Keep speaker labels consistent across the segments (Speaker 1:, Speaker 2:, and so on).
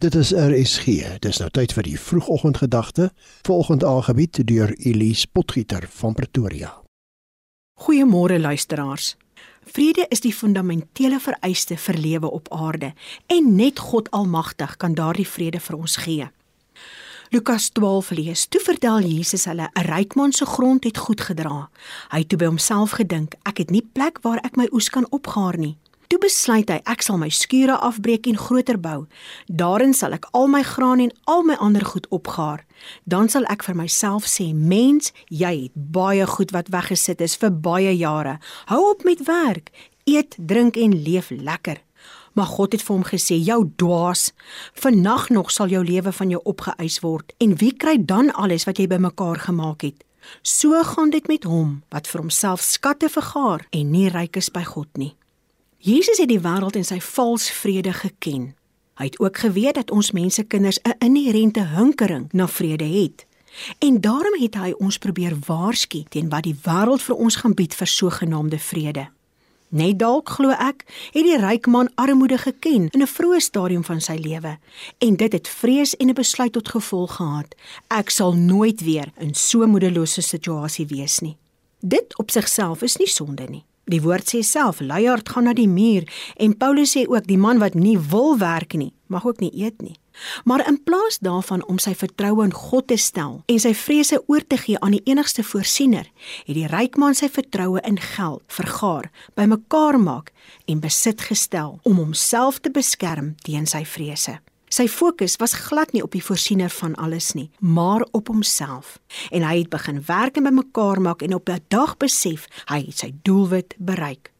Speaker 1: Dit is RSG. Dis nou tyd vir die vroegoggendgedagte, volgende aangebied deur Elise Potgieter van Pretoria.
Speaker 2: Goeiemôre luisteraars. Vrede is die fundamentele vereiste vir lewe op aarde en net God Almagtig kan daardie vrede vir ons gee. Lukas 12 lees: Toe vertel Jesus hulle 'n ryk man se grond het goed gedra. Hy het toe by homself gedink: Ek het nie plek waar ek my oes kan opgaar nie. Toe besluit hy ek sal my skure afbreek en groter bou. Daarin sal ek al my graan en al my ander goed opgaar. Dan sal ek vir myself sê: "Mens, jy het baie goed wat weggesit is vir baie jare. Hou op met werk, eet, drink en leef lekker." Maar God het vir hom gesê: "Jou dwaas, vannag nog sal jou lewe van jou opgeëis word en wie kry dan alles wat jy bymekaar gemaak het?" So gaan dit met hom wat vir homself skatte vergaar en nie ryk is by God nie. Jesus het die wêreld en sy vals vrede geken. Hy het ook geweet dat ons mense kinders 'n inherente hinkering na vrede het. En daarom het hy ons probeer waarsku teen wat die wêreld vir ons gaan bied vir sogenaamde vrede. Net dalk glo ek, het die ryk man armoede geken in 'n vroeë stadium van sy lewe en dit het vrees en 'n besluit tot gevolg gehad. Ek sal nooit weer in so 'n moedelose situasie wees nie. Dit op sigself is nie sonde nie. Die woord sê self, luiaard gaan na die muur en Paulus sê ook die man wat nie wil werk nie, mag ook nie eet nie. Maar in plaas daarvan om sy vertroue in God te stel en sy vrese oor te gee aan die enigste voorsiener, het die ryk man sy vertroue in geld vergaar, bymekaar maak en besit gestel om homself te beskerm teen sy vrese. Sy fokus was glad nie op die voorsiener van alles nie, maar op homself. En hy het begin werk en bymekaar maak en op 'n dag besef hy het sy doelwit bereik.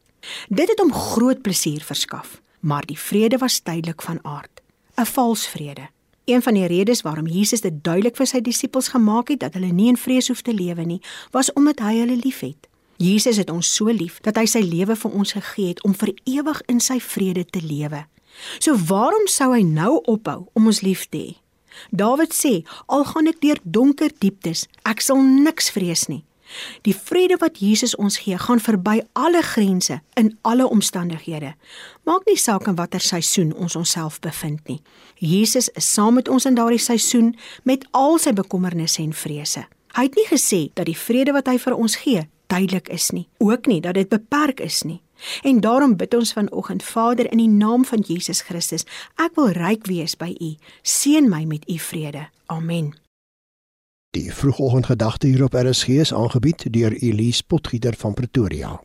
Speaker 2: Dit het hom groot plesier verskaf, maar die vrede was tydelik van aard, 'n vals vrede. Een van die redes waarom Jesus dit duidelik vir sy disippels gemaak het dat hulle nie in vrees hoef te lewe nie, was omdat hy hulle liefhet. Jesus het ons so lief dat hy sy lewe vir ons gegee het om vir ewig in sy vrede te lewe. So waarom sou hy nou ophou om ons lief te hê? Dawid sê: "Al gaan ek deur donker dieptes, ek sal niks vrees nie." Die vrede wat Jesus ons gee, gaan verby alle grense in alle omstandighede. Maak nie saak in watter seisoen ons onsself bevind nie. Jesus is saam met ons in daardie seisoen met al sy bekommernisse en vrese. Hy het nie gesê dat die vrede wat hy vir ons gee tydelik is nie, ook nie dat dit beperk is nie. En daarom bid ons vanoggend, Vader, in die naam van Jesus Christus, ek wil ryk wees by U. Seën my met U vrede. Amen.
Speaker 1: Die vroegoggendgedagte hier op RSG is aangebied deur Elise Potgieter van Pretoria.